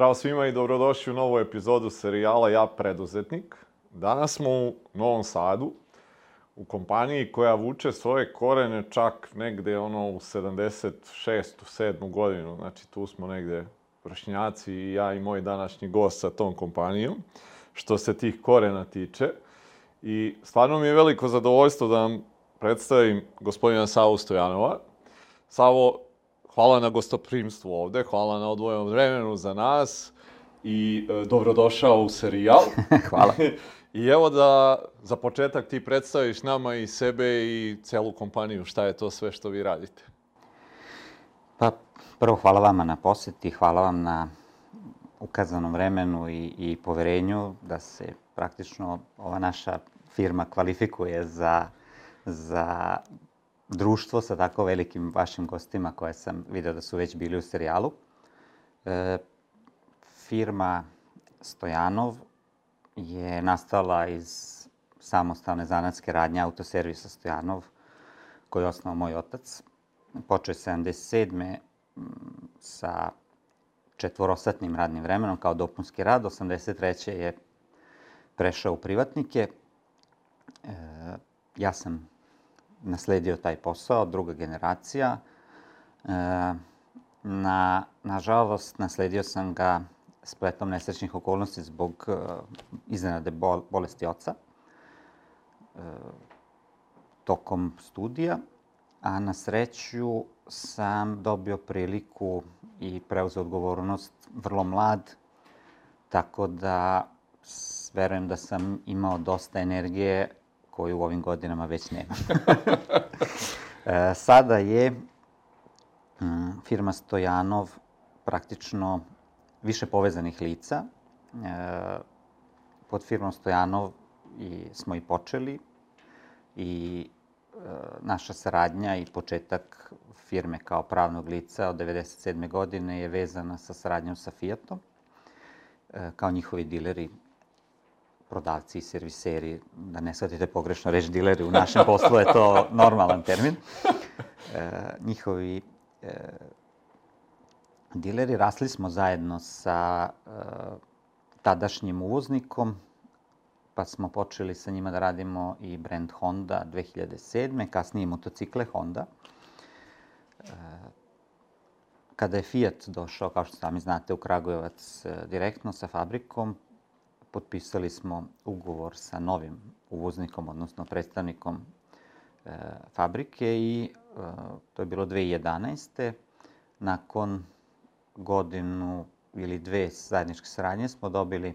Zdravo svima i dobrodošli u novu epizodu serijala Ja preduzetnik. Danas smo u Novom Sadu, u kompaniji koja vuče svoje korene čak negde ono u 76. 7. godinu. Znači tu smo negde vršnjaci i ja i moj današnji gost sa tom kompanijom, što se tih korena tiče. I stvarno mi je veliko zadovoljstvo da vam predstavim gospodina Savu Stojanova. Savo, hvala na gostoprimstvu ovde, hvala na odvojenom vremenu za nas i e, dobrodošao u serijal. hvala. I evo da za početak ti predstaviš nama i sebe i celu kompaniju, šta je to sve što vi radite. Pa, prvo hvala vama na poseti, hvala vam na ukazanom vremenu i, i poverenju da se praktično ova naša firma kvalifikuje za, za društvo sa tako velikim vašim gostima koje sam video da su već bili u serijalu. E, firma Stojanov je nastala iz samostalne zanatske radnje autoservisa Stojanov, koji je osnovao moj otac. Počeo je 77. sa četvorosatnim radnim vremenom kao dopunski rad. 83. je prešao u privatnike. E, ja sam nasledio taj posao, druga generacija. E, na, nažalost, nasledio sam ga spletom nesrećnih okolnosti zbog uh, iznenade bol, bolesti oca uh, tokom studija, a na sreću sam dobio priliku i preuzeo odgovornost vrlo mlad, tako da verujem da sam imao dosta energije koju u ovim godinama već nema. e, sada je um, firma Stojanov praktično više povezanih lica. E, pod firmom Stojanov i smo i počeli i e, naša saradnja i početak firme kao pravnog lica od 97. godine je vezana sa saradnjom sa Fiatom, kao njihovi dileri, prodavci i serviseri, da ne shvatite pogrešno reći dileri, u našem poslu je to normalan termin. E, njihovi e, dileri. Rasli smo zajedno sa e, tadašnjim uvoznikom, pa smo počeli sa njima da radimo i brand Honda 2007. Kasnije motocikle Honda. E, kada je Fiat došao, kao što sami znate, u Kragujevac e, direktno sa fabrikom, potpisali smo ugovor sa novim uvoznikom, odnosno predstavnikom e, fabrike i e, to je bilo 2011. Nakon godinu ili dve zajedničke saradnje smo dobili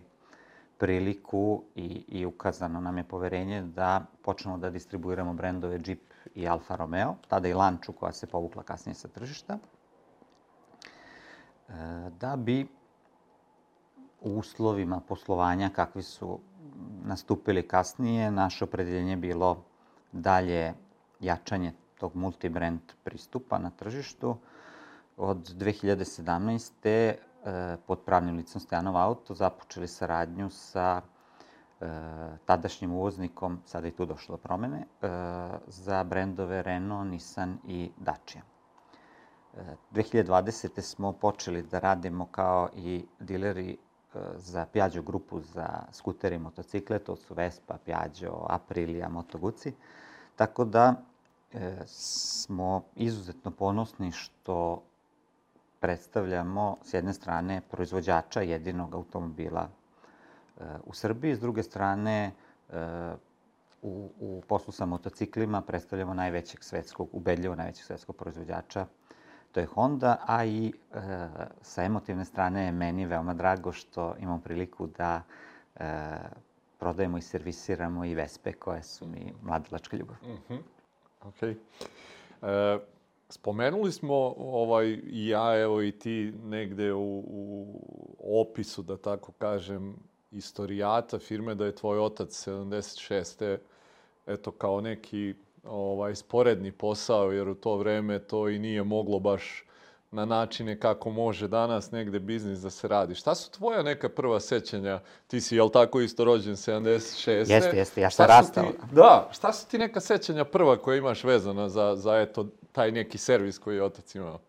priliku i, i ukazano nam je poverenje da počnemo da distribuiramo brendove Jeep i Alfa Romeo, tada i Lanču koja se povukla kasnije sa tržišta, e, da bi uslovima poslovanja kakvi su nastupili kasnije, naše opredeljenje bilo dalje jačanje tog multibrand pristupa na tržištu, od 2017. E, pod pravnim licom Stojanov Auto započeli saradnju sa e, tadašnjim uvoznikom, sada je tu došlo do promene, e, za brendove Renault, Nissan i Dacia. 2020. smo počeli da radimo kao i dileri za Piaggio grupu za skutere i motocikle, to su Vespa, Piaggio, Aprilia, Moto Guzzi. Tako da e, smo izuzetno ponosni što predstavljamo s jedne strane proizvođača jedinog automobila e, u Srbiji, s druge strane e, u, u poslu sa motociklima predstavljamo najvećeg svetskog, ubedljivo najvećeg svetskog proizvođača, to je Honda, a i e, sa emotivne strane je meni veoma drago što imam priliku da e, prodajemo i servisiramo i Vespe koje su mi mladilačka ljubav. Mm -hmm. Okay. E, Spomenuli smo ovaj, i ja, evo i ti negde u, u opisu, da tako kažem, istorijata firme da je tvoj otac 76. eto kao neki ovaj sporedni posao, jer u to vreme to i nije moglo baš na načine kako može danas negde biznis da se radi. Šta su tvoja neka prva sećanja? Ti si, jel tako, isto rođen 76. Jeste, jeste, ja sam rastao. Da, šta su ti neka sećanja prva koja imaš vezana za, za eto, taj neki servis koji je otac imao?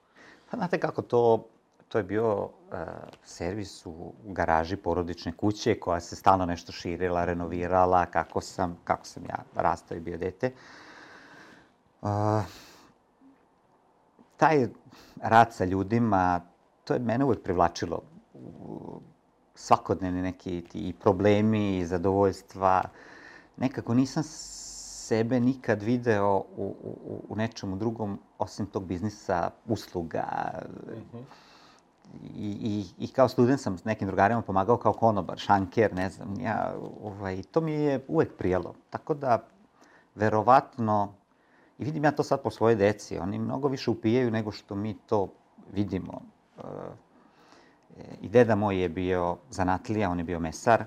Pa znate kako to to je bio uh, servis u garaži porodične kuće koja se stalno nešto širila, renovirala, kako sam, kako sam ja rastao i bio dete. Uh, taj rad sa ljudima, to je mene uvek privlačilo. Svakodnevni neki ti problemi i zadovoljstva. Nekako nisam sebe nikad video u, u, u nečemu drugom osim tog biznisa, usluga. Mm -hmm. I, i, I kao student sam s nekim drugarima pomagao kao konobar, šanker, ne znam, ja, ovaj, to mi je uvek prijelo. Tako da, verovatno, i vidim ja to sad po svoje deci, oni mnogo više upijaju nego što mi to vidimo. E, I deda moj je bio zanatlija, on je bio mesar, e,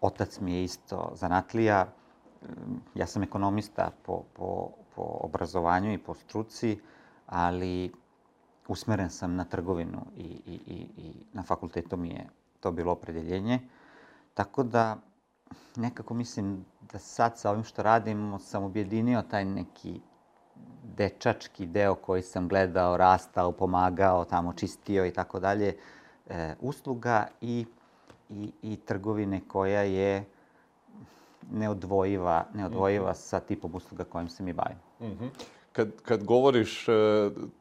otac mi je isto zanatlija, ja sam ekonomista po, po, po obrazovanju i po struci, ali usmeren sam na trgovinu i, i, i, i na fakultetu mi je to bilo opredeljenje. Tako da nekako mislim da sad sa ovim što radim sam objedinio taj neki dečački deo koji sam gledao, rastao, pomagao, tamo čistio i tako dalje, e, usluga i, i, i trgovine koja je neodvojiva, neodvojiva mm -hmm. sa tipom usluga kojim se mi bavimo. Mm -hmm. Kad, kad govoriš e,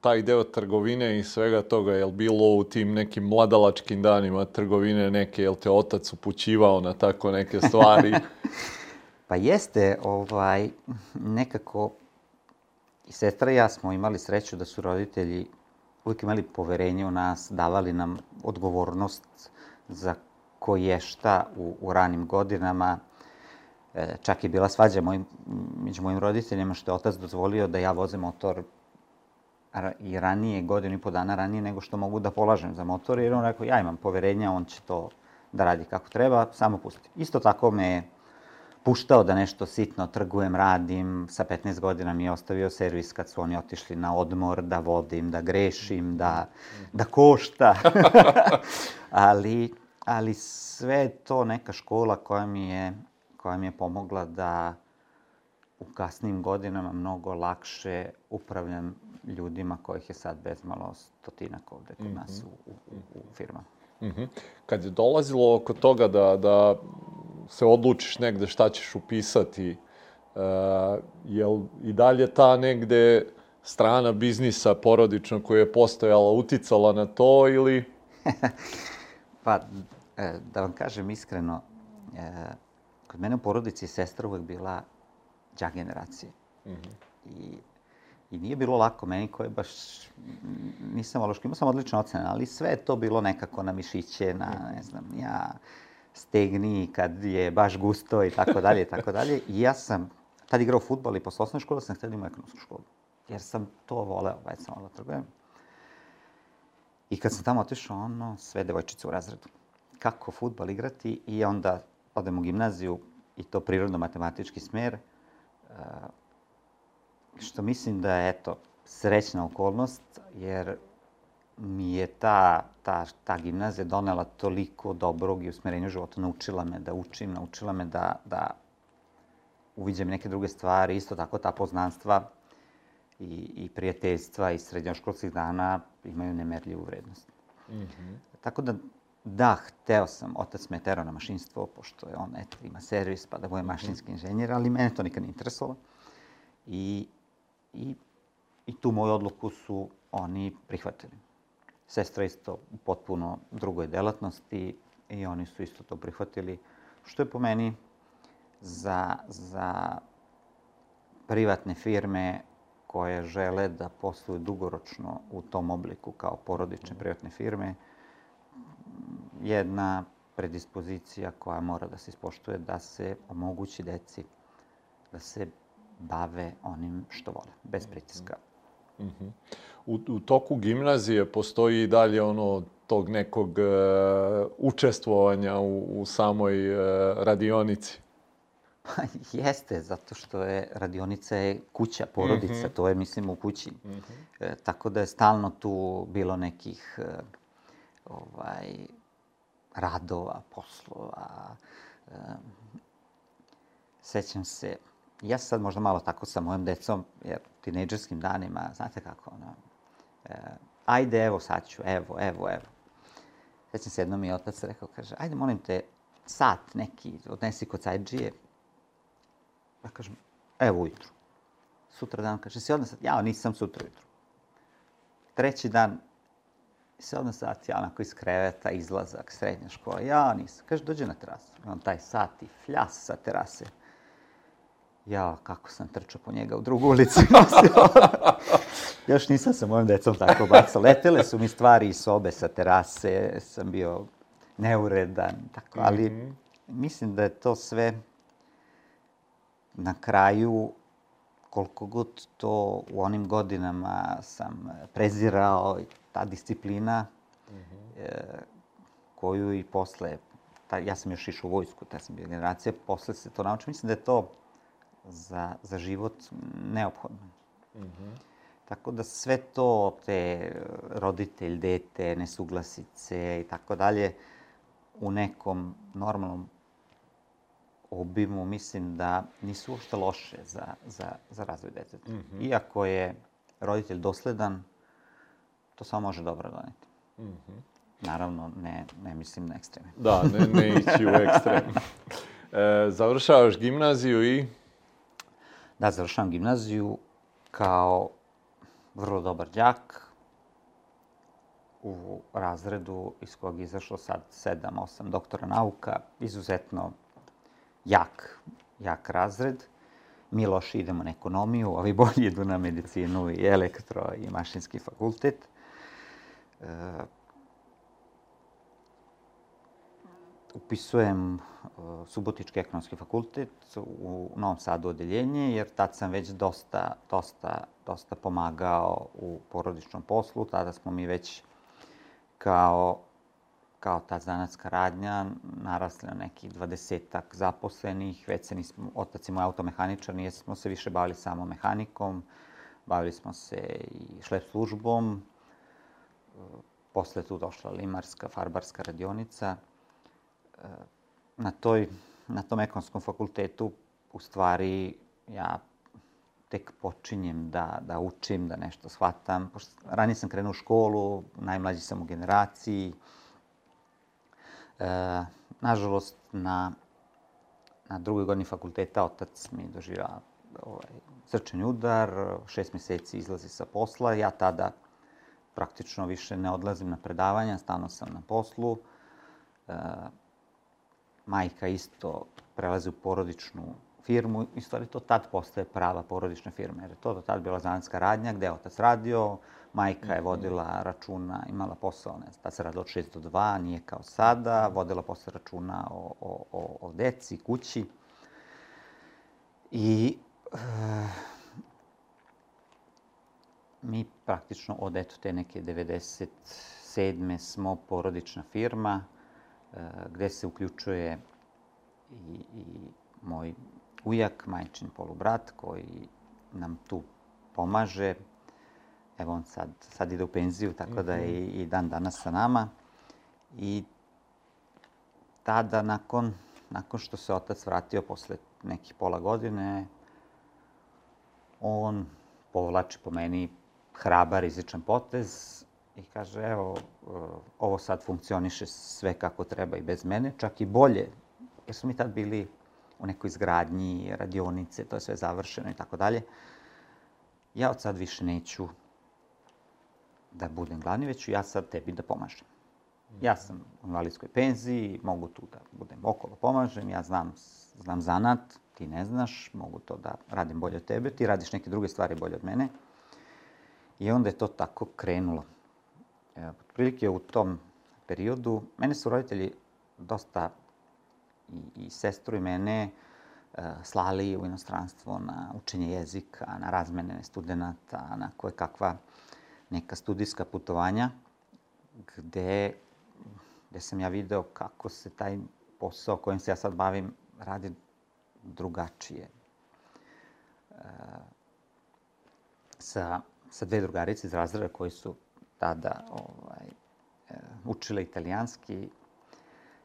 taj deo trgovine i svega toga, je li bilo u tim nekim mladalačkim danima trgovine neke, je li te otac upućivao na tako neke stvari? pa jeste, ovaj, nekako i sestra i ja smo imali sreću da su roditelji uvijek imali poverenje u nas, davali nam odgovornost za ko je šta u, u ranim godinama. E, čak je bila svađa mojim, među mojim roditeljima što je otac dozvolio da ja vozem motor i ranije, godinu i po dana ranije nego što mogu da polažem za motor, jer on rekao, ja imam poverenja, on će to da radi kako treba, samo pusti. Isto tako me je puštao da nešto sitno trgujem, radim. Sa 15 godina mi je ostavio servis kad su oni otišli na odmor, da vodim, da grešim, da, da košta. ali, ali sve to neka škola koja mi je koja mi je pomogla da u kasnim godinama mnogo lakše upravljam ljudima kojih je sad bezmalo stotinak ovde kod mm -hmm. nas u, u, u firmama. Mm -hmm. Kad je dolazilo oko toga da, da se odlučiš negde šta ćeš upisati, uh, jel i dalje ta negde strana biznisa porodična koja je postojala uticala na to ili... pa, e, da vam kažem iskreno, e, kod mene u porodici sestra uvek bila džak generacije. Mm -hmm. I, I nije bilo lako meni koje baš nisam vološko, imao sam odlične ocene, ali sve je to bilo nekako na mišiće, na, ne znam, ja stegni kad je baš gusto i tako dalje i tako dalje. I ja sam tad igrao futbol i posle osnovne škole sam htio da imam ekonomsku školu. Jer sam to voleo, već sam voleo da trgujem. I kad sam tamo otišao, ono, sve devojčice u razredu. Kako futbol igrati i onda odem u gimnaziju i to prirodno-matematički smer, e, što mislim da je, eto, srećna okolnost, jer mi je ta, ta, ta gimnazija donela toliko dobrog i usmerenja u životu, naučila me da učim, naučila me da, da uviđam neke druge stvari, isto tako ta poznanstva i, i prijateljstva iz srednjoškolskih dana imaju nemerljivu vrednost. Mm -hmm. Tako da Da, hteo sam, otac me terao na mašinstvo, pošto je on, eto, ima servis, pa da bude mhm. mašinski inženjer, ali mene to nikad ne interesovalo. I, i, I tu moju odluku su oni prihvatili. Sestra isto u potpuno drugoj delatnosti i oni su isto to prihvatili, što je po meni za, za privatne firme koje žele da posluju dugoročno u tom obliku kao porodične privatne firme, jedna predispozicija koja mora da se ispoštuje da se omogući deci da se bave onim što vole, bez pritiska. Mm -hmm. u, u toku gimnazije postoji i dalje ono tog nekog uh, učestvovanja u, u samoj uh, radionici? Pa jeste, zato što je radionica je kuća, porodica, mm -hmm. to je mislim u kući. Mm -hmm. e, tako da je stalno tu bilo nekih e, ovaj, radova, poslova. Sećam se, ja sad možda malo tako sa mojom decom, jer tinejdžerskim danima, znate kako, ono, ajde, evo, sad ću, evo, evo, evo. Sećam se jednom mi je otac rekao, kaže, ajde, molim te, sat neki, odnesi kod sajđije. Ja kažem, evo ujutru. Sutra dan, kaže, si odnos sat? Ja, nisam sutra ujutru. Treći dan, se odnos sat, ja onako iz kreveta, izlazak, srednja škola, ja nisam. Kaže, dođe na terasu. On taj sat i fljas sa terase. Ja, kako sam trčao po njega u drugu ulicu. Još nisam sa mojim decom tako bacao. Letele su mi stvari iz sobe sa terase, sam bio neuredan, tako, ali mm -hmm. mislim da je to sve na kraju koliko god to u onim godinama sam prezirao, ta disciplina mm -hmm. e, koju i posle, ta, ja sam još išao u vojsku, ta sam bio generacija, posle se to naučio. Mislim da je to za, za život neophodno. Mm -hmm. Tako da sve to, te roditelj, dete, nesuglasice i tako dalje, u nekom normalnom obimu mislim da nisu uopšte loše za, za, za razvoj deteta. Mm -hmm. Iako je roditelj dosledan, to samo može dobro doneti. Mm -hmm. Naravno, ne, ne mislim na ekstreme. Da, ne, ne ići u ekstrem. E, završavaš gimnaziju i? Da, završavam gimnaziju kao vrlo dobar đak u razredu iz kojeg izašlo sad sedam, osam doktora nauka, izuzetno jak, jak razred. Mi loši idemo na ekonomiju, ovi bolji idu na medicinu i elektro i mašinski fakultet. E, upisujem uh, Subotički ekonomski fakultet u Novom Sadu odeljenje, jer tad sam već dosta, dosta, dosta pomagao u porodičnom poslu. Tada smo mi već kao, kao ta zanatska radnja narasli na nekih dvadesetak zaposlenih. Već se nismo, otac je moj automehaničar, nije smo se više bavili samo mehanikom. Bavili smo se i šlep službom. Posle tu došla limarska, farbarska radionica na, toj, na tom ekonomskom fakultetu u stvari ja tek počinjem da, da učim, da nešto shvatam. Pošto ranije sam krenuo u školu, najmlađi sam u generaciji. E, nažalost, na, na drugoj godini fakulteta otac mi doživa ovaj, srčani udar, šest meseci izlazi sa posla. Ja tada praktično više ne odlazim na predavanja, stano sam na poslu. E, majka isto prelazi u porodičnu firmu i stvari to tad postaje prava porodična firma. Jer je to do tad bila zanatska radnja gde je otac radio, majka je vodila računa, imala posao, ne znam, tad se radilo od 6 do 2, nije kao sada, vodila posle računa o, o, o, o deci, kući. I e, mi praktično od eto te neke 97. smo porodična firma, E, gde se uključuje i, i moj ujak, majčin polubrat, koji nam tu pomaže. Evo on sad, sad ide u penziju, tako mm -hmm. da je i, i dan danas sa nama. I tada, nakon, nakon što se otac vratio posle nekih pola godine, on povlači po meni hrabar, izličan potez i kaže, evo, uh, ovo sad funkcioniše sve kako treba i bez mene, čak i bolje, jer smo mi tad bili u nekoj izgradnji, radionice, to je sve završeno i tako dalje. Ja od sad više neću da budem glavni, već ću ja sad tebi da pomažem. Ja sam u invalidskoj penziji, mogu tu da budem okolo pomažem, ja znam, znam zanat, ti ne znaš, mogu to da radim bolje od tebe, ti radiš neke druge stvari bolje od mene. I onda je to tako krenulo. E, otprilike u tom periodu, mene su roditelji dosta i, i sestru i mene e, slali u inostranstvo na učenje jezika, na razmene studenta, na koje kakva neka studijska putovanja, gde, gde sam ja video kako se taj posao kojim se ja sad bavim radi drugačije. E, sa, sa dve drugarice iz razreda koji su tada ovaj, e, učila italijanski,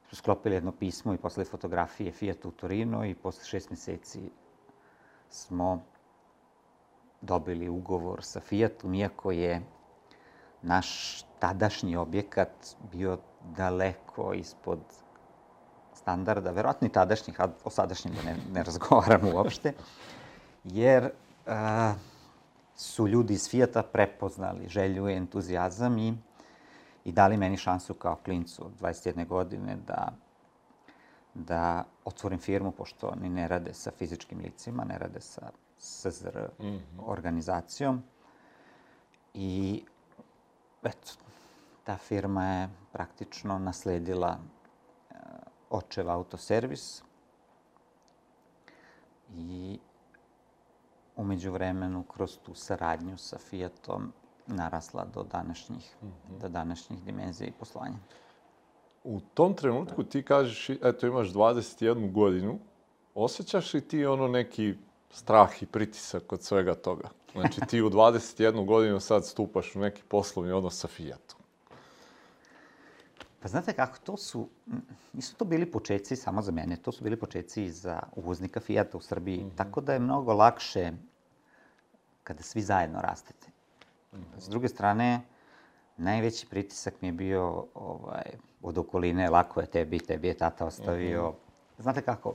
su sklopili jedno pismo i poslali fotografije Fiat u Torino i posle šest meseci smo dobili ugovor sa Fiatom, iako je naš tadašnji objekat bio daleko ispod standarda, verovatno i tadašnjih, a o sadašnjim da ne, ne razgovaram uopšte, jer a, su ljudi iz Fijata prepoznali želju i entuzijazam i, i dali meni šansu kao klincu od 21 godine da da otvorim firmu, pošto oni ne rade sa fizičkim licima, ne rade sa SZR mm -hmm. organizacijom. I eto, ta firma je praktično nasledila uh, očev autoservis i umeđu vremenu kroz tu saradnju sa Fiatom narasla do današnjih, mm -hmm. do današnjih dimenzija i poslovanja. U tom trenutku ti kažeš, eto imaš 21 godinu, osjećaš li ti ono neki strah i pritisak od svega toga? Znači ti u 21 godinu sad stupaš u neki poslovni odnos sa Fiatom. Pa znate kako, to su, nisu to bili početci samo za mene, to su bili početci za uvoznika Fijata u Srbiji, mm -hmm. tako da je mnogo lakše kada svi zajedno rastete. Mm -hmm. S druge strane, najveći pritisak mi je bio ovaj, od okoline, lako je tebi, tebi je tata ostavio. Mm -hmm. Znate kako,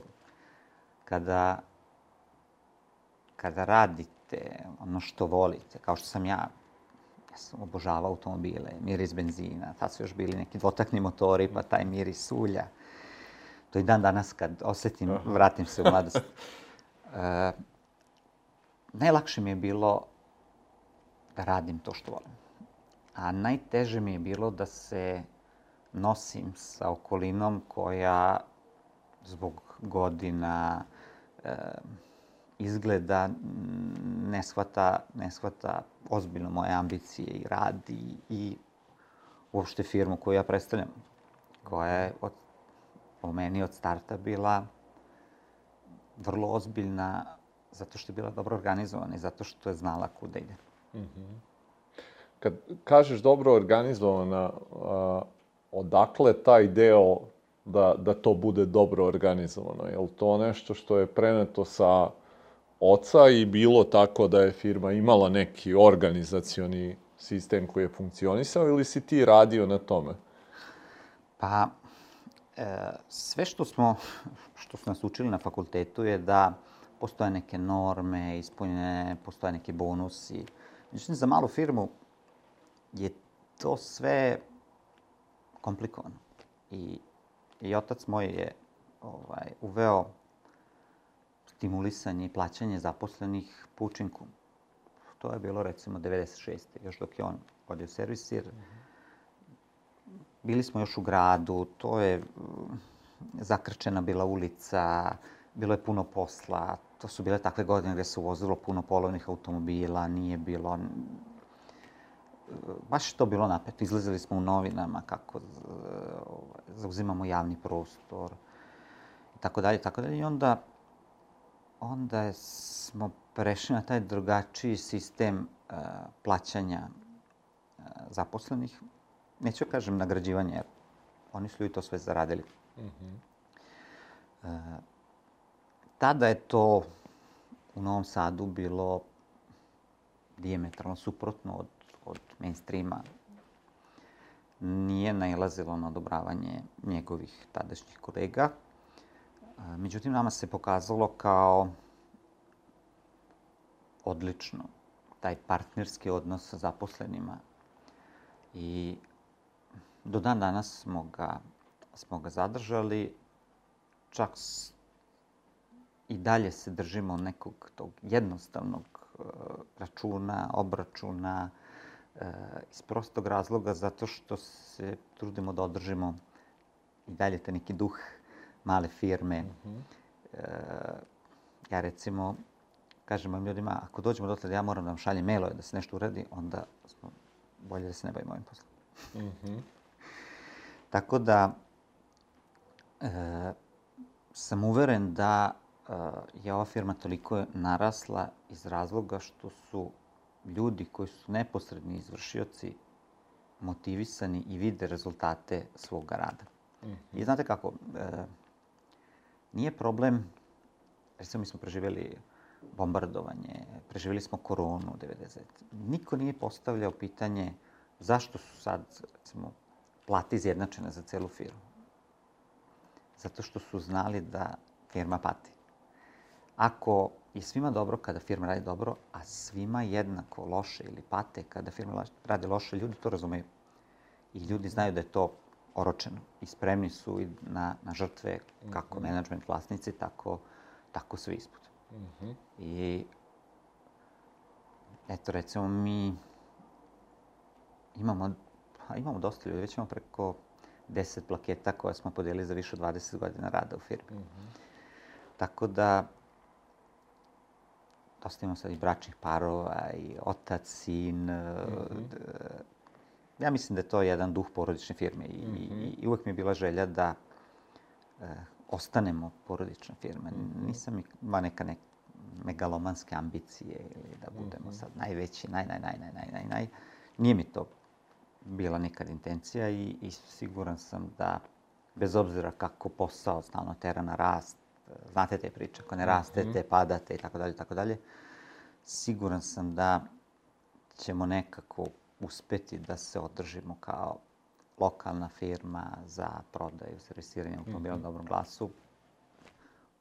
kada, kada radite ono što volite, kao što sam ja, ja sam obožavao automobile, miris benzina, tad su još bili neki dvotakni motori, pa taj miris ulja. To i dan danas kad osetim, Aha. vratim se u mladost. e, najlakše mi je bilo da radim to što volim. A najteže mi je bilo da se nosim sa okolinom koja zbog godina e, izgleda ne shvata, ne shvata ozbiljno moje ambicije i rad i, i uopšte firmu koju ja predstavljam, koja je od, po meni od starta bila vrlo ozbiljna zato što je bila dobro organizovana i zato što je znala kuda ide. Mm -hmm. Kad kažeš dobro organizovana, a, odakle taj deo da, da to bude dobro organizovano? Je li to nešto što je preneto sa oca i bilo tako da je firma imala neki organizacioni sistem koji je funkcionisao ili si ti radio na tome? Pa, e, sve što smo, što smo nas učili na fakultetu je da postoje neke norme, ispunjene, postoje neki bonusi. Međutim, za malu firmu je to sve komplikovano. I, i otac moj je ovaj, uveo stimulisanje i plaćanje zaposlenih po učinku. To je bilo recimo 96. još dok je on vodio. Mm -hmm. Bili smo još u gradu, to je mm, zakrčena bila ulica, bilo je puno posla. To su bile takve godine gde se uvozilo puno polovnih automobila, nije bilo baš to bilo napeto. Izlazili smo u novinama kako zauzimamo javni prostor i tako dalje, tako dalje. I onda, onda smo prešli na taj drugačiji sistem uh, plaćanja uh, zaposlenih. Neću da kažem nagrađivanje, jer oni su ljudi to sve zaradili. Mm -hmm. uh, tada je to u Novom Sadu bilo diametralno suprotno od od mainstreama nije nailazilo na odobravanje njegovih tadašnjih kolega. Međutim, nama se pokazalo kao odlično taj partnerski odnos sa zaposlenima. I do dan danas smo ga, smo ga zadržali, čak i dalje se držimo nekog tog jednostavnog uh, računa, obračuna, E, iz prostog razloga zato što se trudimo da održimo i dalje te neki duh male firme. Mm -hmm. e, ja recimo kažem mojim ljudima, ako dođemo do tada ja moram da vam šaljem mailove da se nešto uradi, onda smo bolje da se ne bavimo ovim poslom. Mm -hmm. Tako da e, sam uveren da e, je ova firma toliko narasla iz razloga što su ljudi koji su neposredni izvršioci motivisani i vide rezultate svog rada. Mm -hmm. I znate kako, e, nije problem, recimo mi smo preživjeli bombardovanje, preživjeli smo koronu 90. Niko nije postavljao pitanje zašto su sad, recimo, plate izjednačene za celu firmu? Zato što su znali da firma pati. Ako je svima dobro kada firma radi dobro, a svima jednako loše ili pate kada firma radi loše, ljudi to razumeju. I ljudi znaju da je to oročeno i spremni su i na, na žrtve kako mm -hmm. menadžment vlasnici, tako, tako sve ispod. Mm -hmm. I eto recimo mi imamo, pa imamo dosta ljudi, već imamo preko 10 plaketa koje smo podelili za više od 20 godina rada u firmi. Mm -hmm. Tako da, dosta imamo sad i bračnih parova, i otac, sin. Mm -hmm. Ja mislim da je to jedan duh porodične firme i, mm -hmm. i uvek mi je bila želja da e, ostanemo porodična firma. Mm -hmm. Nisam ima neka nek, megalomanske ambicije ili da budemo mm -hmm. sad najveći, naj, naj, naj, naj, naj, naj, naj. Nije mi to bila nikad intencija i, i siguran sam da bez obzira kako posao stalno tera na rast, znate te priče, ako ne mhm. rastete, mm -hmm. padate i tako dalje, tako dalje, siguran sam da ćemo nekako uspeti da se održimo kao lokalna firma za prodaju, servisiranje automobila mm -hmm. dobrom glasu,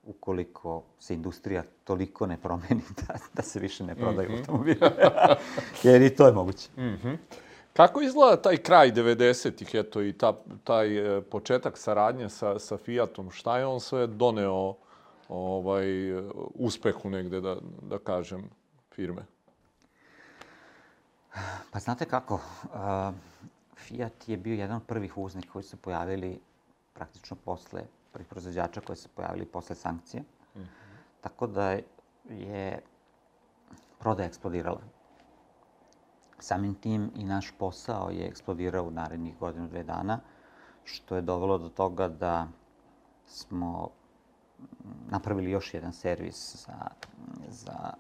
ukoliko se industrija toliko ne promeni da, da se više ne prodaju mm -hmm. Jer i to je moguće. Mm -hmm. Kako izgleda taj kraj 90-ih, eto, i ta, taj e, početak saradnje sa, sa Fiatom? Šta je on sve doneo ovaj, uspehu negde, da, da kažem, firme? Pa znate kako, uh, Fiat je bio jedan od prvih uvoznika koji su pojavili praktično posle prvih proizvođača koji se pojavili posle sankcije. Mm -hmm. Tako da je prodaja eksplodirala. Samim tim i naš posao je eksplodirao u narednih godinu, dve dana, što je dovelo do toga da smo napravili još jedan servis za, za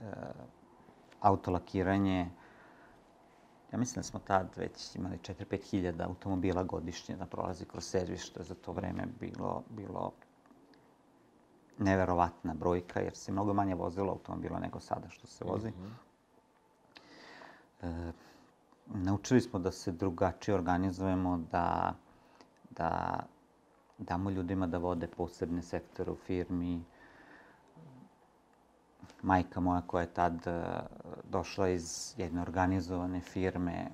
e, autolakiranje. Ja mislim da smo tad već imali 4-5 hiljada automobila godišnje da prolazi kroz servis, što je za to vreme bilo, bilo neverovatna brojka, jer se mnogo manje vozilo automobila nego sada što se vozi. Mm -hmm. E, naučili smo da se drugačije organizujemo, da, da damo ljudima da vode posebne sektore u firmi. Majka moja koja je tad e, došla iz jedne organizovane firme e,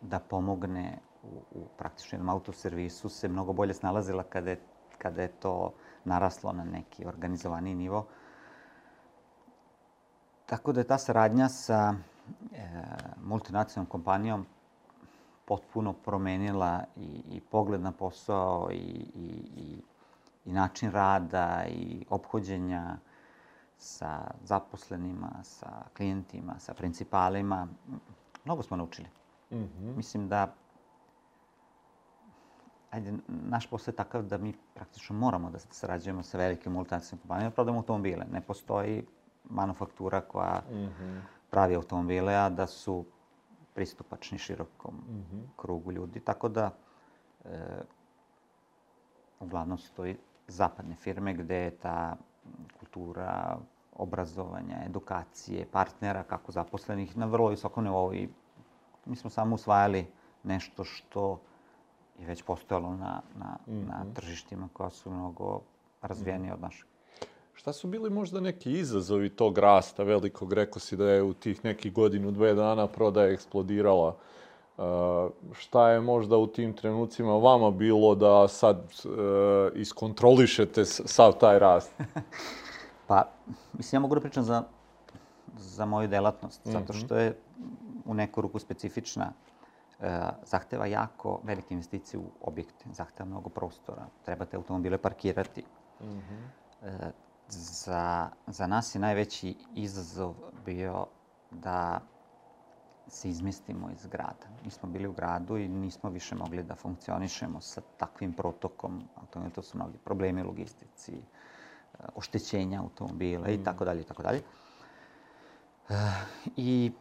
da pomogne u, u praktično jednom autoservisu se mnogo bolje snalazila kada je, kada je to naraslo na neki organizovani nivo. Tako da je ta saradnja sa e, multinacionalnom kompanijom potpuno promenila i, i pogled na posao i, i, i, i način rada i obhođenja sa zaposlenima, sa klijentima, sa principalima. Mnogo smo naučili. Mm -hmm. Mislim da ajde, naš posao je takav da mi praktično moramo da sarađujemo sa velikim multinacionalnim kompanijama, da prodamo automobile. Ne postoji manufaktura koja mm -hmm. pravi automobile, a da su pristupačni širokom mm -hmm. krugu ljudi. Tako da, e, uglavnom su to i zapadne firme gde je ta kultura obrazovanja, edukacije, partnera, kako zaposlenih, na vrlo visokom nivou i mi smo samo usvajali nešto što je već postojalo na, na, mm -hmm. na tržištima koja su mnogo razvijenije mm -hmm. od našeg. Šta su bili možda neki izazovi tog rasta velikog? Rekao si da je u tih nekih godinu, dve dana prodaja eksplodirala. Uh, šta je možda u tim trenucima vama bilo da sad uh, iskontrolišete sav taj rast? pa, mislim, ja mogu da pričam za, za moju delatnost, mm -hmm. zato što je u neku ruku specifična. Uh, zahteva jako velike investicije u objekte, zahteva mnogo prostora, trebate automobile parkirati. Mm -hmm za, za nas je najveći izazov bio da se izmestimo iz grada. Mi smo bili u gradu i nismo više mogli da funkcionišemo sa takvim protokom. To su mnogi problemi u logistici, eh, oštećenja automobila i mm. tako dalje i tako dalje. Eh, I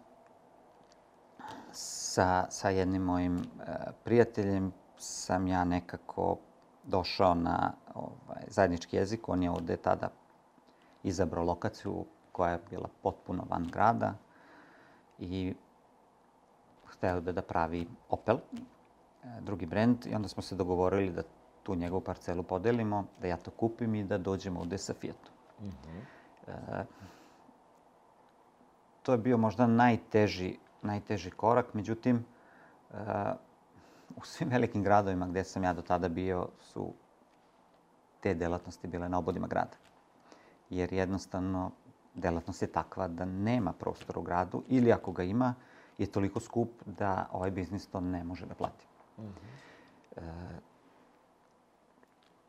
sa, sa jednim mojim eh, prijateljem sam ja nekako došao na ovaj, zajednički jezik. On je ovde tada izabrao lokaciju koja je bila potpuno van grada i hteo da, da pravi Opel, e, drugi brend, i onda smo se dogovorili da tu njegovu parcelu podelimo, da ja to kupim i da dođemo ovde sa Fiatom. Mm -hmm. e, to je bio možda najteži, najteži korak, međutim, e, u svim velikim gradovima gde sam ja do tada bio su te delatnosti bile na obodima grada. Jer jednostavno delatnost je takva da nema prostora u gradu ili ako ga ima je toliko skup da ovaj biznis to ne može da plati. Mm -hmm. e,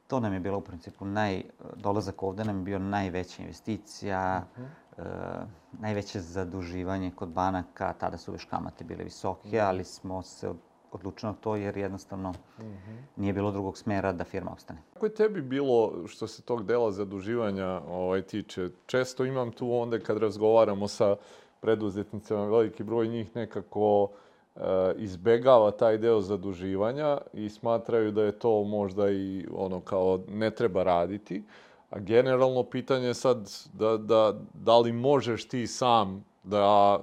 to nam je bilo u principu naj, dolazak ovde nam je bio najveća investicija, mm -hmm. e, najveće zaduživanje kod banaka, tada su već kamate bile visoke, mm -hmm. ali smo se odlučeno to jer jednostavno mm -hmm. nije bilo drugog smera da firma ostane. Kako je tebi bilo što se tog dela zaduživanja ovaj, tiče? Često imam tu onda kad razgovaramo sa preduzetnicama, veliki broj njih nekako e, izbegava taj deo zaduživanja i smatraju da je to možda i ono kao ne treba raditi. A generalno pitanje je sad da, da, da li možeš ti sam da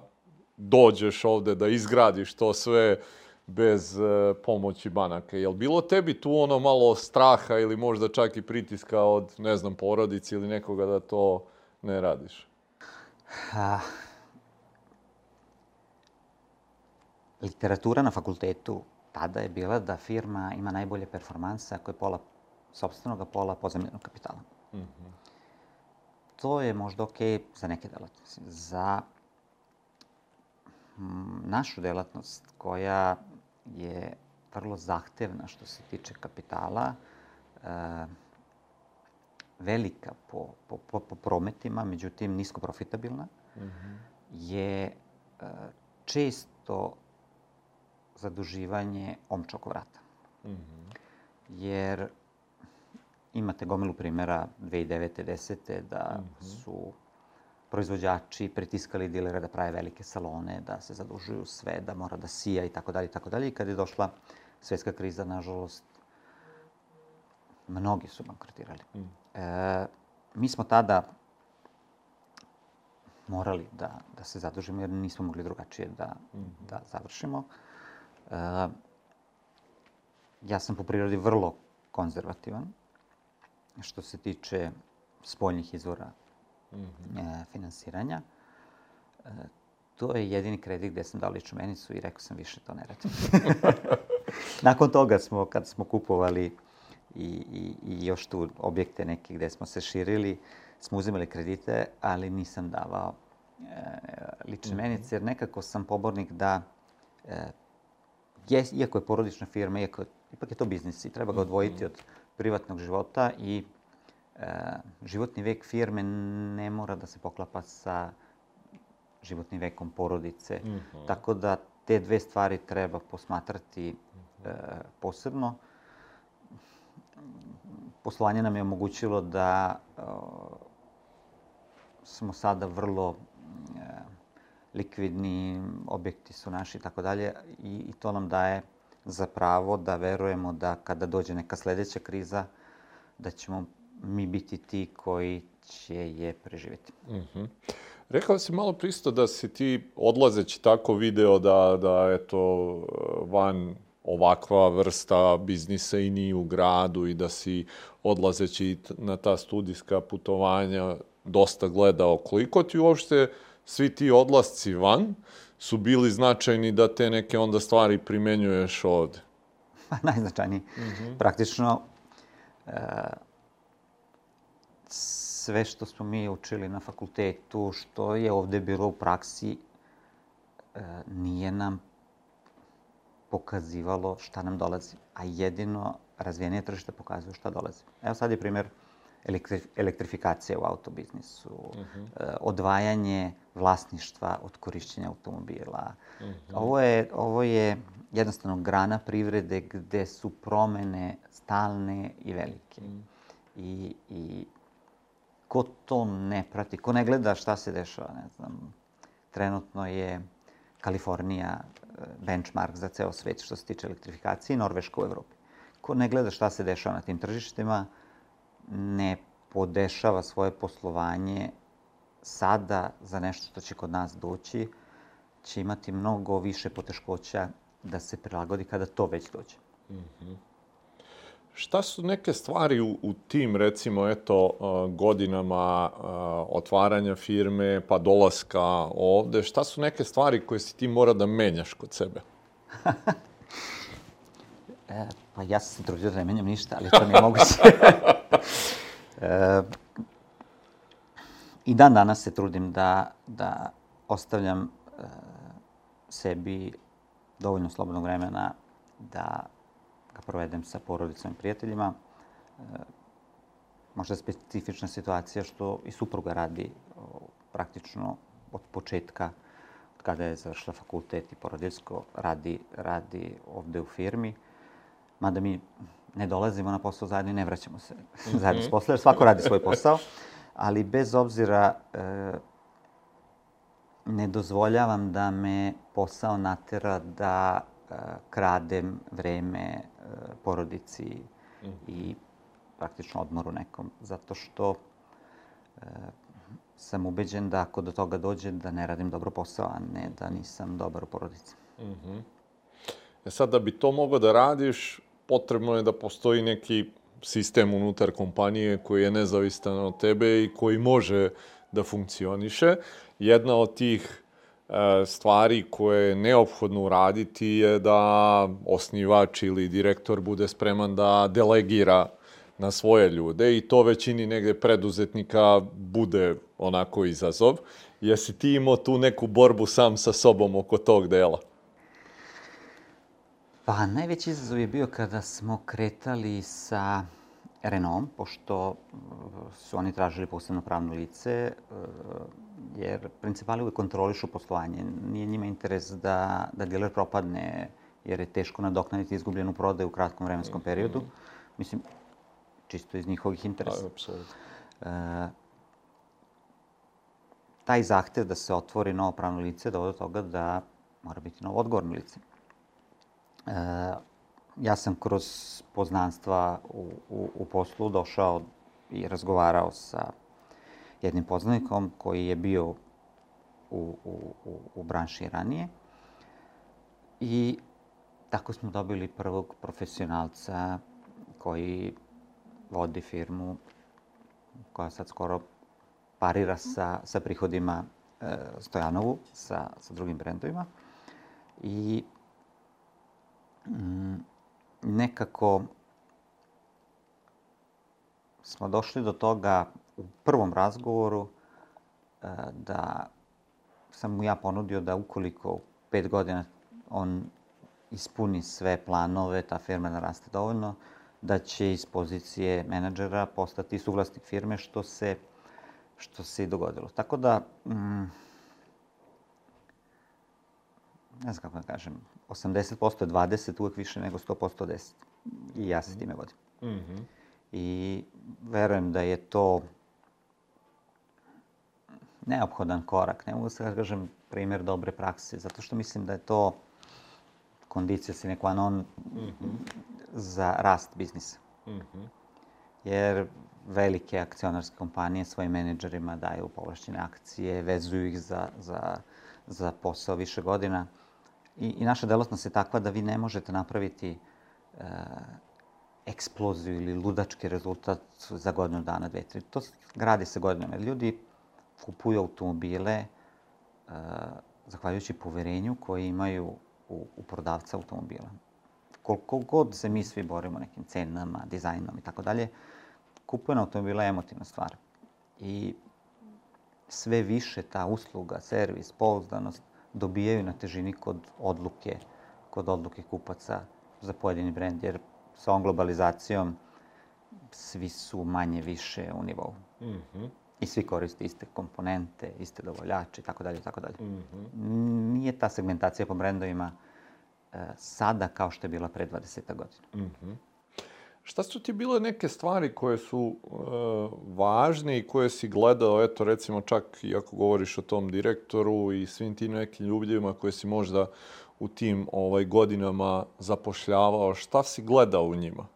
dođeš ovde, da izgradiš to sve bez e, pomoći banaka. Jel bilo tebi tu ono malo straha ili možda čak i pritiska od, ne znam, porodici ili nekoga da to ne radiš? A, literatura na fakultetu tada je bila da firma ima najbolje performanse ako je pola sobstvenog, pola pozemljenog kapitala. Mm -hmm. To je možda okay za neke delatnosti. Za našu delatnost koja je vrlo zahtevna što se tiče kapitala, e, velika po, po, po, po prometima, međutim nisko profitabilna, mm -hmm. je e, često zaduživanje omča oko vrata. Mm -hmm. Jer imate gomilu primjera 2009. 10. da mm -hmm. su proizvođači pritiskali dilere da prave velike salone, da se zadužuju sve, da mora da sija i tako dalje i tako dalje. I kad je došla svetska kriza, nažalost, mnogi su bankrotirali. Mm. E, mi smo tada morali da, da se zadužimo jer nismo mogli drugačije da, mm. da završimo. Ja sam po prirodi vrlo konzervativan što se tiče spoljnih izvora mm -hmm. finansiranja. E, to je jedini kredit gde sam dao ličnu menicu i rekao sam više to ne radim. Nakon toga smo, kad smo kupovali i, i, i još tu objekte neke gde smo se širili, smo uzimali kredite, ali nisam davao e, lične mm -hmm. menice, jer nekako sam pobornik da, e, je, iako je porodična firma, iako, ipak je to biznis i treba ga odvojiti -hmm. od privatnog života i životni vek firme ne mora da se poklapa sa životnim vekom porodice. Mm -hmm. Tako da te dve stvari treba posmatrati e, posebno. Poslovanje nam je omogućilo da e, smo sada vrlo e, likvidni, objekti su naši i tako dalje i to nam daje za pravo da verujemo da kada dođe neka sledeća kriza, da ćemo mi biti ti koji će je preživeti. Mm -hmm. Rekao si malo pristo da si ti odlazeći tako video da, da eto, van ovakva vrsta biznisa i nije u gradu i da si odlazeći na ta studijska putovanja dosta gledao. Koliko ti uopšte svi ti odlasci van su bili značajni da te neke onda stvari primenjuješ ovde? Pa najznačajniji. Mm -hmm. Praktično, uh, sve što smo mi učili na fakultetu, što je ovde bilo u praksi, e, nije nam pokazivalo šta nam dolazi. A jedino razvijenije tržište pokazuju šta dolazi. Evo sad je primjer elektri elektrifikacije u autobiznisu, uh mhm. -huh. odvajanje vlasništva od korišćenja automobila. Uh mhm. -huh. ovo, je, ovo je jednostavno grana privrede gde su promene stalne i velike. Uh mhm. -huh. I, I ko to ne prati, ko ne gleda šta se dešava, ne znam, trenutno je Kalifornija e, benchmark za ceo svet što se tiče elektrifikacije i Norveška u Evropi. Ko ne gleda šta se dešava na tim tržištima, ne podešava svoje poslovanje sada za nešto što će kod nas doći, će imati mnogo više poteškoća da se prilagodi kada to već dođe. Mm -hmm. Šta su neke stvari u, u tim, recimo, eto, godinama otvaranja firme, pa dolaska ovde, šta su neke stvari koje si ti mora da menjaš kod sebe? e, pa ja sam se trudio da ne menjam ništa, ali to nije moguće. e, I dan danas se trudim da, da ostavljam e, sebi dovoljno slobodnog vremena da ga provedem sa porodicom i prijateljima. E, možda specifična situacija što i supruga radi o, praktično od početka, kada je završila fakultet i porodiljsko, radi, radi ovde u firmi. Mada mi ne dolazimo na posao zajedno i ne vraćamo se mm -hmm. zajedno s posla, jer svako radi svoj posao. Ali bez obzira, e, ne dozvoljavam da me posao natera da e, kradem vreme e, porodici mm. i praktično odmoru nekom, zato što e, sam ubeđen da ako do toga dođe da ne radim dobro posao, a ne da nisam dobar u porodici. Mm -hmm. E sad, da bi to mogao da radiš, potrebno je da postoji neki sistem unutar kompanije koji je nezavistan od tebe i koji može da funkcioniše. Jedna od tih e, stvari koje je neophodno uraditi je da osnivač ili direktor bude spreman da delegira na svoje ljude i to većini negde preduzetnika bude onako izazov. Jesi ti imao tu neku borbu sam sa sobom oko tog dela? Pa najveći izazov je bio kada smo kretali sa Renom, pošto uh, su oni tražili posebno pravno lice, uh, jer principali uvek kontrolišu poslovanje. Nije njima interes da, da dealer propadne, jer je teško nadoknaditi izgubljenu prodaju u kratkom vremenskom periodu. Mislim, čisto iz njihovih interesa. Da, apsolutno. Uh, taj zahtev da se otvori novo pravno lice dovode do toga da mora biti novo odgovorno lice. Uh, ja sam kroz poznanstva u, u, u poslu došao i razgovarao sa jednim poznanikom koji je bio u, u, u, u branši ranije. I tako smo dobili prvog profesionalca koji vodi firmu koja sad skoro parira sa, sa prihodima e, Stojanovu, sa, sa drugim brendovima. I nekako smo došli do toga u prvom razgovoru e, da sam mu ja ponudio da ukoliko pet godina on ispuni sve planove, ta firma naraste dovoljno, da će iz pozicije menadžera postati suvlasnik firme, što se, što se i dogodilo. Tako da, mm, ne znam kako da kažem, 80% je 20, uvek više nego 100% 10. I ja se time vodim. Mm -hmm. I verujem da je to neophodan korak. Ne mogu da se kažem primer dobre prakse, zato što mislim da je to kondicija sine qua non mm -hmm. za rast biznisa. Mm -hmm. Jer velike akcionarske kompanije svojim menedžerima daju povlašćene akcije, vezuju ih za, za, za posao više godina. I, I naša delotnost je takva da vi ne možete napraviti e, eksploziju ili ludački rezultat za godinu dana, dve, tri. To gradi se godinama. Ljudi kupuju automobile e, zahvaljujući poverenju koje imaju u, u prodavca automobila. Koliko god se mi svi borimo nekim cenama, dizajnom i tako dalje, kupovina automobila je emotivna stvar. I sve više ta usluga, servis, pouzdanost dobijaju na težini kod odluke, kod odluke kupaca za pojedini brend, jer sa ovom globalizacijom svi su manje više u nivou. Mm -hmm. I svi koriste iste komponente, iste dovoljače i tako dalje, tako dalje. Mhm. Nije ta segmentacija po brendovima e, sada kao što je bila pre 20 godina. Mm -hmm. Šta su ti bile neke stvari koje su e, važne i koje si gledao, eto recimo čak i ako govoriš o tom direktoru i svim tim nekim ljubljivima koje si možda u tim ovaj, godinama zapošljavao, šta si gledao u njima?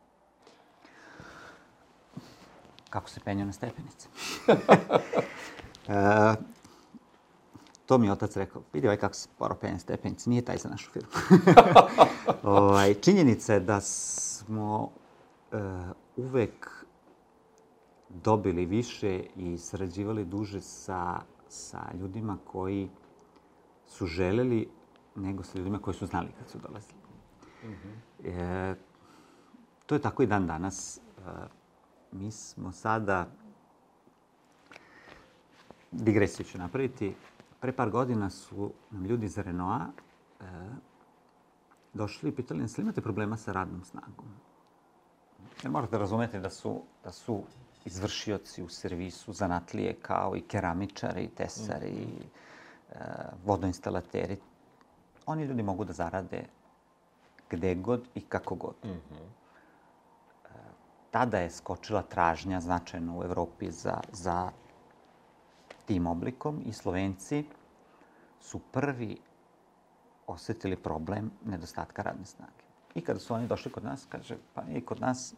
Kako se penju na stepenice. e, to mi je otac rekao, vidi ovaj kako se sporo penje stepenici, nije taj za našu firmu. ovaj, činjenica je da smo uh, uvek dobili više i sarađivali duže sa, sa ljudima koji su želeli nego sa ljudima koji su znali kad su dolazili. Mm -hmm. e, to je tako i dan danas. E, mi smo sada, digresiju ću napraviti, pre par godina su nam ljudi iz Renaulta e, došli i pitali nas, imate problema sa radnom snagom? Jer morate razumeti da su, da su izvršioci u servisu zanatlije kao i keramičari, tesari, mm -hmm. e, vodoinstalateri. Oni ljudi mogu da zarade gde god i kako god. Mm -hmm. e, tada je skočila tražnja značajno u Evropi za, za tim oblikom i Slovenci su prvi osetili problem nedostatka radne snage. I kada su oni došli kod nas, kaže, pa i kod nas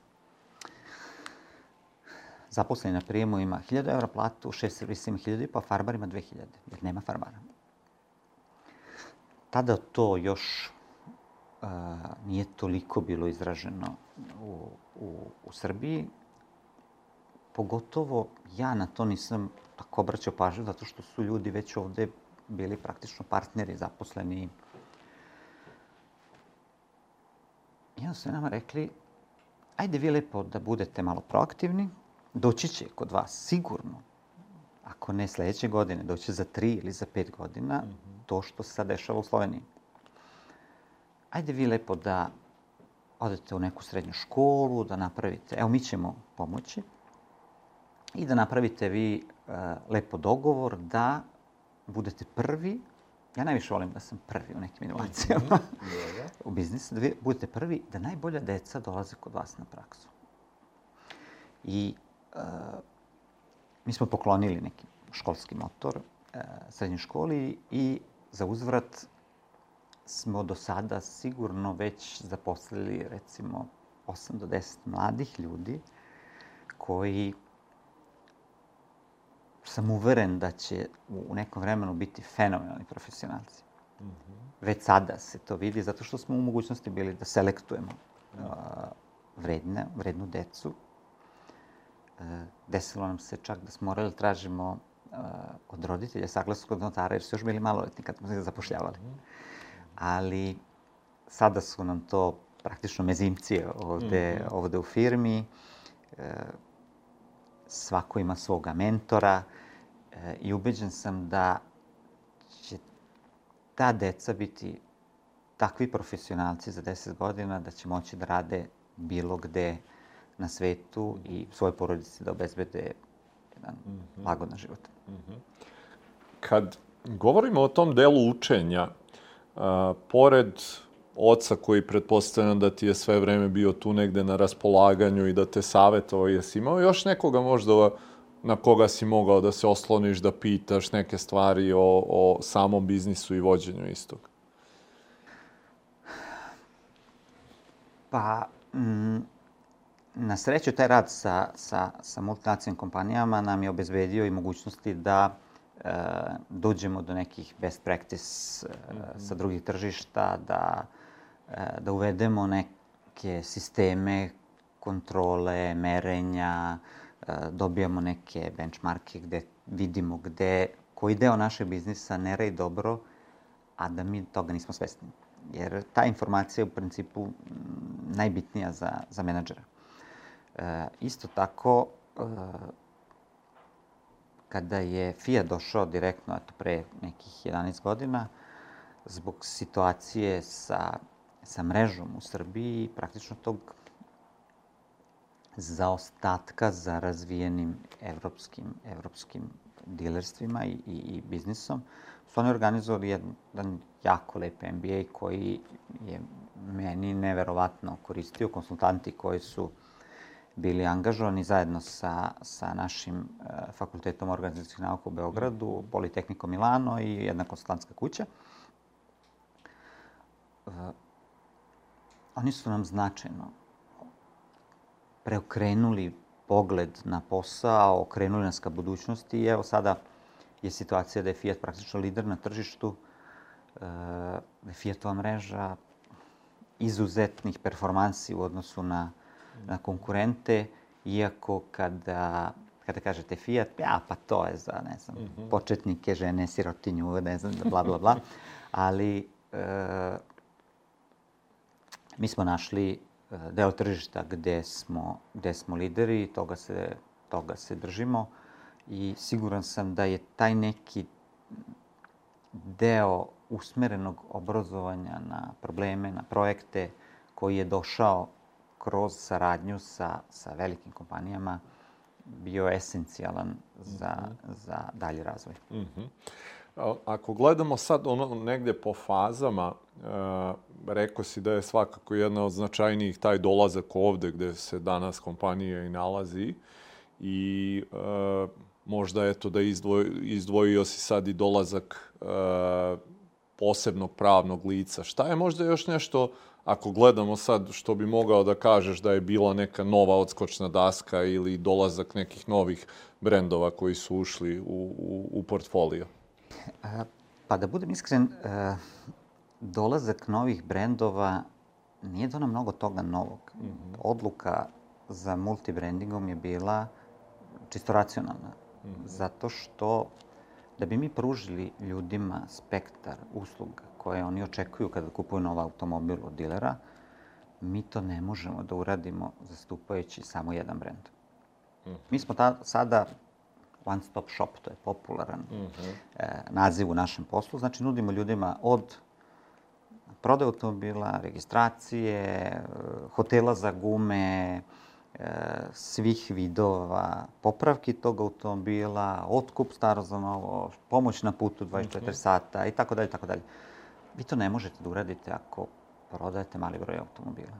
zaposleni na prijemu ima 1000 evra platu, šest servisa ima 1000 pa farbar ima 2000, jer nema farbara. Tada to još uh, nije toliko bilo izraženo u, u, u Srbiji. Pogotovo ja na to nisam tako obraćao pažnju, zato što su ljudi već ovde bili praktično partneri, zaposleni. I onda su nama rekli, ajde vi lepo da budete malo proaktivni, doći će kod vas sigurno, ako ne sledeće godine, doći za tri ili za pet godina, mm -hmm. to što se sad dešava u Sloveniji. Ajde vi lepo da odete u neku srednju školu, da napravite, evo mi ćemo pomoći, i da napravite vi uh, lepo dogovor da budete prvi, ja najviše volim da sam prvi u nekim inovacijama mm -hmm. u biznisu, da vi budete prvi, da najbolja deca dolaze kod vas na praksu. I mi smo poklonili neki školski motor uh, srednjoj školi i za uzvrat smo do sada sigurno već zaposlili recimo 8 do 10 mladih ljudi koji sam uveren da će u nekom vremenu biti fenomenalni profesionalci. Mm -hmm. Već sada se to vidi, zato što smo u mogućnosti bili da selektujemo uh, vredne, vrednu decu. Uh, desilo nam se čak da smo morali da tražimo uh, od roditelja saglasno kod notara, jer su još bili maloletni kad smo se zapošljavali. -hmm. Ali sada su nam to praktično mezimcije ovde, mm -hmm. ovde u firmi. Uh, svako ima svoga mentora e, i ubeđen sam da će ta deca biti takvi profesionalci za 10 godina da će moći da rade bilo gde na svetu i svoj porodici da obezbede jedan mm -hmm. lagodan život. Mm -hmm. Kad govorimo o tom delu učenja, a, pored oca koji pretpostavljam da ti je sve vreme bio tu negde na raspolaganju i da te savjetovao, jesi imao još nekoga možda na koga si mogao da se osloniš, da pitaš neke stvari o, o samom biznisu i vođenju istog? Pa, mm, na sreću, taj rad sa, sa, sa multinacionalnim kompanijama nam je obezbedio i mogućnosti da e, dođemo do nekih best practice e, mm -hmm. sa drugih tržišta, da E, da uvedemo neke sisteme kontrole, merenja, e, dobijamo neke benchmarke gde vidimo gde, koji deo našeg biznisa ne rej dobro, a da mi toga nismo svesni. Jer ta informacija je u principu najbitnija za, za menadžera. E, isto tako, e, kada je Fiat došao direktno, eto pre nekih 11 godina, zbog situacije sa sa mrežom u Srbiji praktično tog zaostatka za razvijenim evropskim, evropskim dilerstvima i, i, i biznisom, su oni organizovali jedan jako lep MBA koji je meni neverovatno koristio. Konsultanti koji su bili angažovani zajedno sa, sa našim uh, Fakultetom organizacijskih nauka u Beogradu, Politehnikom Milano i jedna konsultantska kuća. Uh, oni su nam značajno preokrenuli pogled na posao, okrenuli nas ka budućnosti i evo sada je situacija da je Fiat praktično lider na tržištu, e, da je Fiatova mreža izuzetnih performansi u odnosu na konkurente, iako kada kada kažete Fiat, ja, pa to je za, ne znam, mm -hmm. početnike, žene, sirotinju, ne znam, bla, bla, bla. Ali e, mi smo našli e, deo tržišta gde smo, gde smo lideri i toga se, toga se držimo. I siguran sam da je taj neki deo usmerenog obrazovanja na probleme, na projekte koji je došao kroz saradnju sa, sa velikim kompanijama, bio esencijalan za, mm -hmm. za dalji razvoj. Mm -hmm. Ako gledamo sad ono negde po fazama, e, rekao si da je svakako jedna od značajnijih taj dolazak ovde gde se danas kompanija i nalazi i e, možda eto da izdvoj, izdvojio si sad i dolazak e, posebnog pravnog lica. Šta je možda još nešto ako gledamo sad što bi mogao da kažeš da je bila neka nova odskočna daska ili dolazak nekih novih brendova koji su ušli u, u, u portfolio? Pa da budem iskren, dolazak novih brendova nije donao mnogo toga novog. Mm -hmm. Odluka za multibrandingom je bila čisto racionalna. Mm -hmm. Zato što da bi mi pružili ljudima spektar usluga koje oni očekuju kada kupuju nov automobil od dilera, mi to ne možemo da uradimo zastupajući samo jedan brend. Mm. Mi smo ta, sada one stop shop, to je popularan mm -hmm. e, naziv u našem poslu. Znači, nudimo ljudima od prodaje automobila, registracije, hotela za gume, e, svih vidova popravki tog automobila, otkup staro za novo, pomoć na putu 24 mm -hmm. sata i tako dalje, tako dalje. Vi to ne možete da uradite ako prodajete mali broj automobila.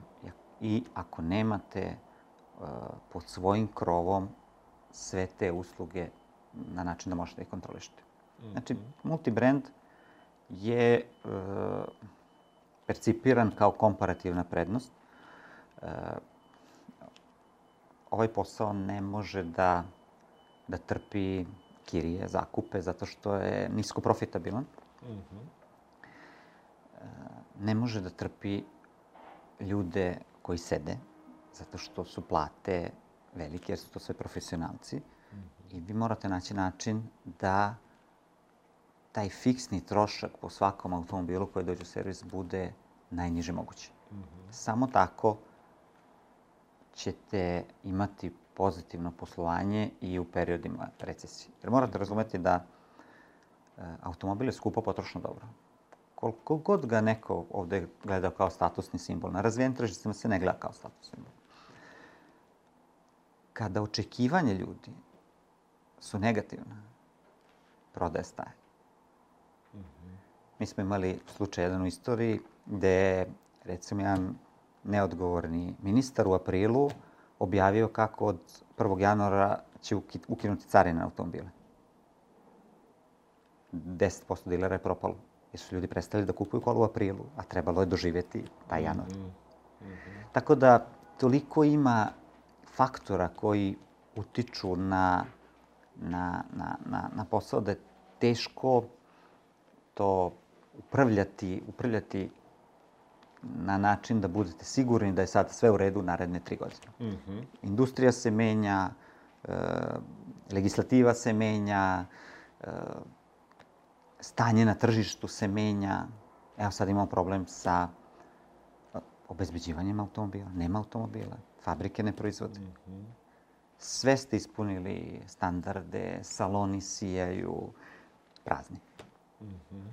I ako nemate uh, pod svojim krovom sve te usluge na način da možete da ih kontrolišete. Znači, mhm. multibrand je uh, percipiran kao komparativna prednost. Uh, ovaj posao ne može da, da trpi kirije, zakupe, zato što je nisko profitabilan. Mm -hmm ne može da trpi ljude koji sede, zato što su plate velike, jer su to sve profesionalci. I vi morate naći način da taj fiksni trošak po svakom automobilu koji dođe u servis bude najniže moguće. Mm -hmm. Samo tako ćete imati pozitivno poslovanje i u periodima recesije. Jer morate razumeti da e, automobil je skupo potrošno dobro koliko god ga neko ovde gleda kao statusni simbol, na razvijenim tržištima se ne gleda kao statusni simbol. Kada očekivanje ljudi su negativna, prodaje staje. Mm -hmm. Mi smo imali slučaj jedan u istoriji gde je, recimo, jedan neodgovorni ministar u aprilu objavio kako od 1. januara će ukinuti carine na automobile. 10% dilera je propalo jer su ljudi prestali da kupuju kola u aprilu, a trebalo je doživeti taj januar. Mm -hmm. Tako da toliko ima faktora koji utiču na, na, na, na, na posao da je teško to upravljati, upravljati na način da budete sigurni da je sad sve u redu naredne tri godine. Mm -hmm. Industrija se menja, e, legislativa se menja, e, stanje na tržištu se menja. Evo sad imamo problem sa obezbeđivanjem automobila. Nema automobila. Fabrike ne proizvode. Mm -hmm. Sve ste ispunili standarde, saloni sijaju, prazni. Mm -hmm.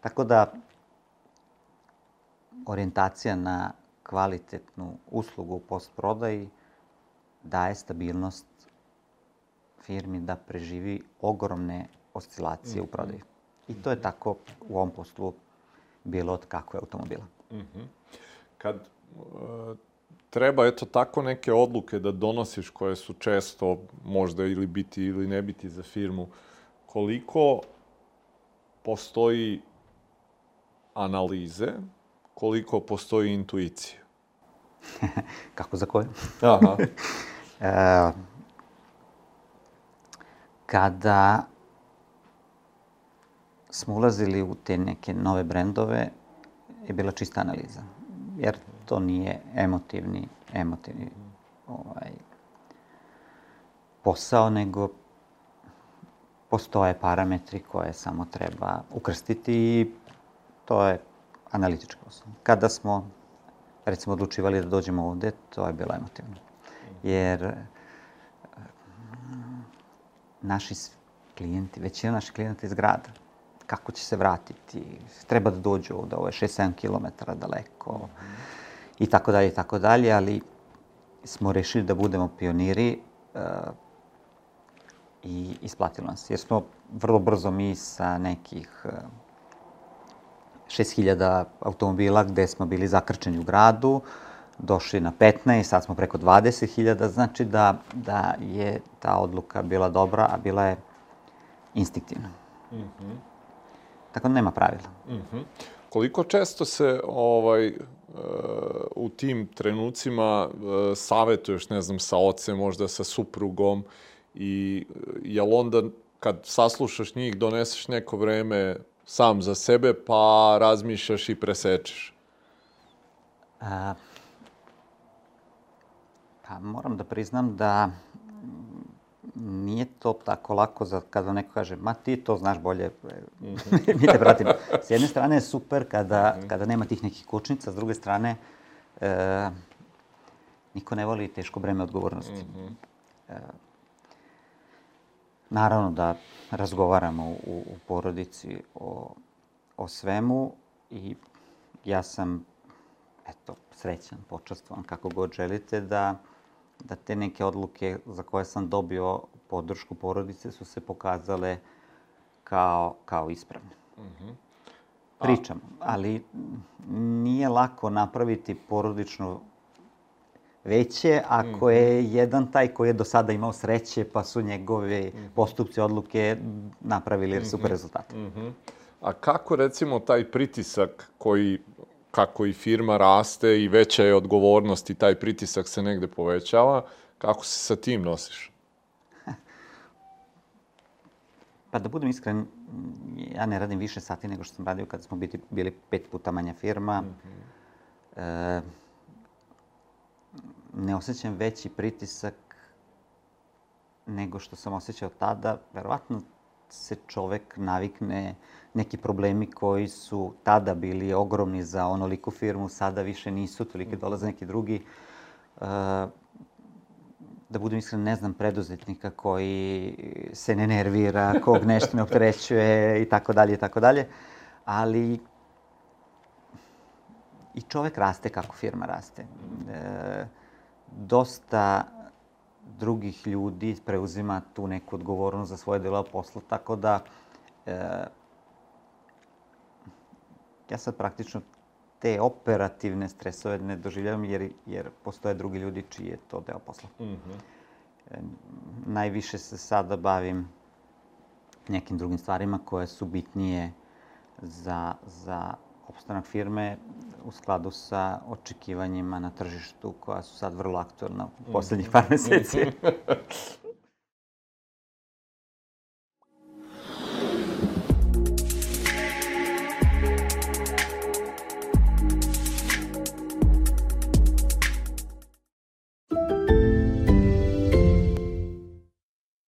Tako da, orijentacija na kvalitetnu uslugu u postprodaji daje stabilnost firmi da preživi ogromne oscilacije mm -hmm. u prodaju. I to je tako u ovom poslu bilo od kakve automobila. Mm -hmm. Kad uh, treba eto tako neke odluke da donosiš koje su često možda ili biti ili ne biti za firmu, koliko postoji analize, koliko postoji intuicija? Kako za koje? Aha. e, kada smo ulazili u te neke nove brendove je bila čista analiza. Jer to nije emotivni, emotivni ovaj, posao, nego postoje parametri koje samo treba ukrstiti i to je analitički posao. Kada smo, recimo, odlučivali da dođemo ovde, to je bilo emotivno. Jer eh, naši klijenti, većina naših klijenta iz grada, kako će se vratiti, treba da dođu ovde, ovo je 6-7 km daleko i tako dalje i tako dalje, ali smo rešili da budemo pioniri uh, i isplatilo nas. Jer smo vrlo brzo mi sa nekih uh, 6000 automobila gde smo bili zakrčeni u gradu, došli na 15, sad smo preko 20.000, znači da, da je ta odluka bila dobra, a bila je instinktivna. Mm -hmm. Tako da nema pravila. Mm -hmm. Koliko često se ovaj, uh, u tim trenucima uh, savetuješ, ne znam, sa ocem, možda sa suprugom i uh, jel onda kad saslušaš njih doneseš neko vreme sam za sebe pa razmišljaš i presečeš? A, pa moram da priznam da nije to tako lako za kada neko kaže, ma ti to znaš bolje, mm -hmm. mi te pratimo. S jedne strane je super kada, mm -hmm. kada nema tih nekih kućnica, s druge strane e, niko ne voli teško breme odgovornosti. Mm -hmm. e, naravno da razgovaramo u, u porodici o, o svemu i ja sam, eto, srećan, počastvovan, kako god želite, da da te neke odluke za koje sam dobio podršku porodice su se pokazale kao, kao ispravne. Mm -hmm. Pričam, ali nije lako napraviti porodično veće ako mm -hmm. je jedan taj koji je do sada imao sreće pa su njegove mm -hmm. postupci, odluke napravili super mhm. rezultate. Mm -hmm. A kako recimo taj pritisak koji kako i firma raste i veća je odgovornost i taj pritisak se negde povećava, kako se sa tim nosiš? Pa da budem iskren, ja ne radim više sati nego što sam radio kada smo bili, bili pet puta manja firma. Mm -hmm. e, ne osjećam veći pritisak nego što sam osjećao tada. Verovatno se čovek navikne neki problemi koji su tada bili ogromni za onoliku firmu, sada više nisu, tolike dolaze neki drugi. Uh, da budem iskren, ne znam preduzetnika koji se ne nervira, kog nešto ne opterećuje i tako dalje i tako dalje. Ali i čovek raste kako firma raste. E, dosta drugih ljudi preuzima tu neku odgovornost za svoje delo posla, tako da e, ja sad praktično te operativne stresove ne doživljavam jer, jer postoje drugi ljudi čiji je to deo posla. Mm -hmm. e, najviše se sada bavim nekim drugim stvarima koje su bitnije za, za opstanak firme u skladu sa očekivanjima na tržištu koja su sad vrlo aktualna u poslednjih par meseci.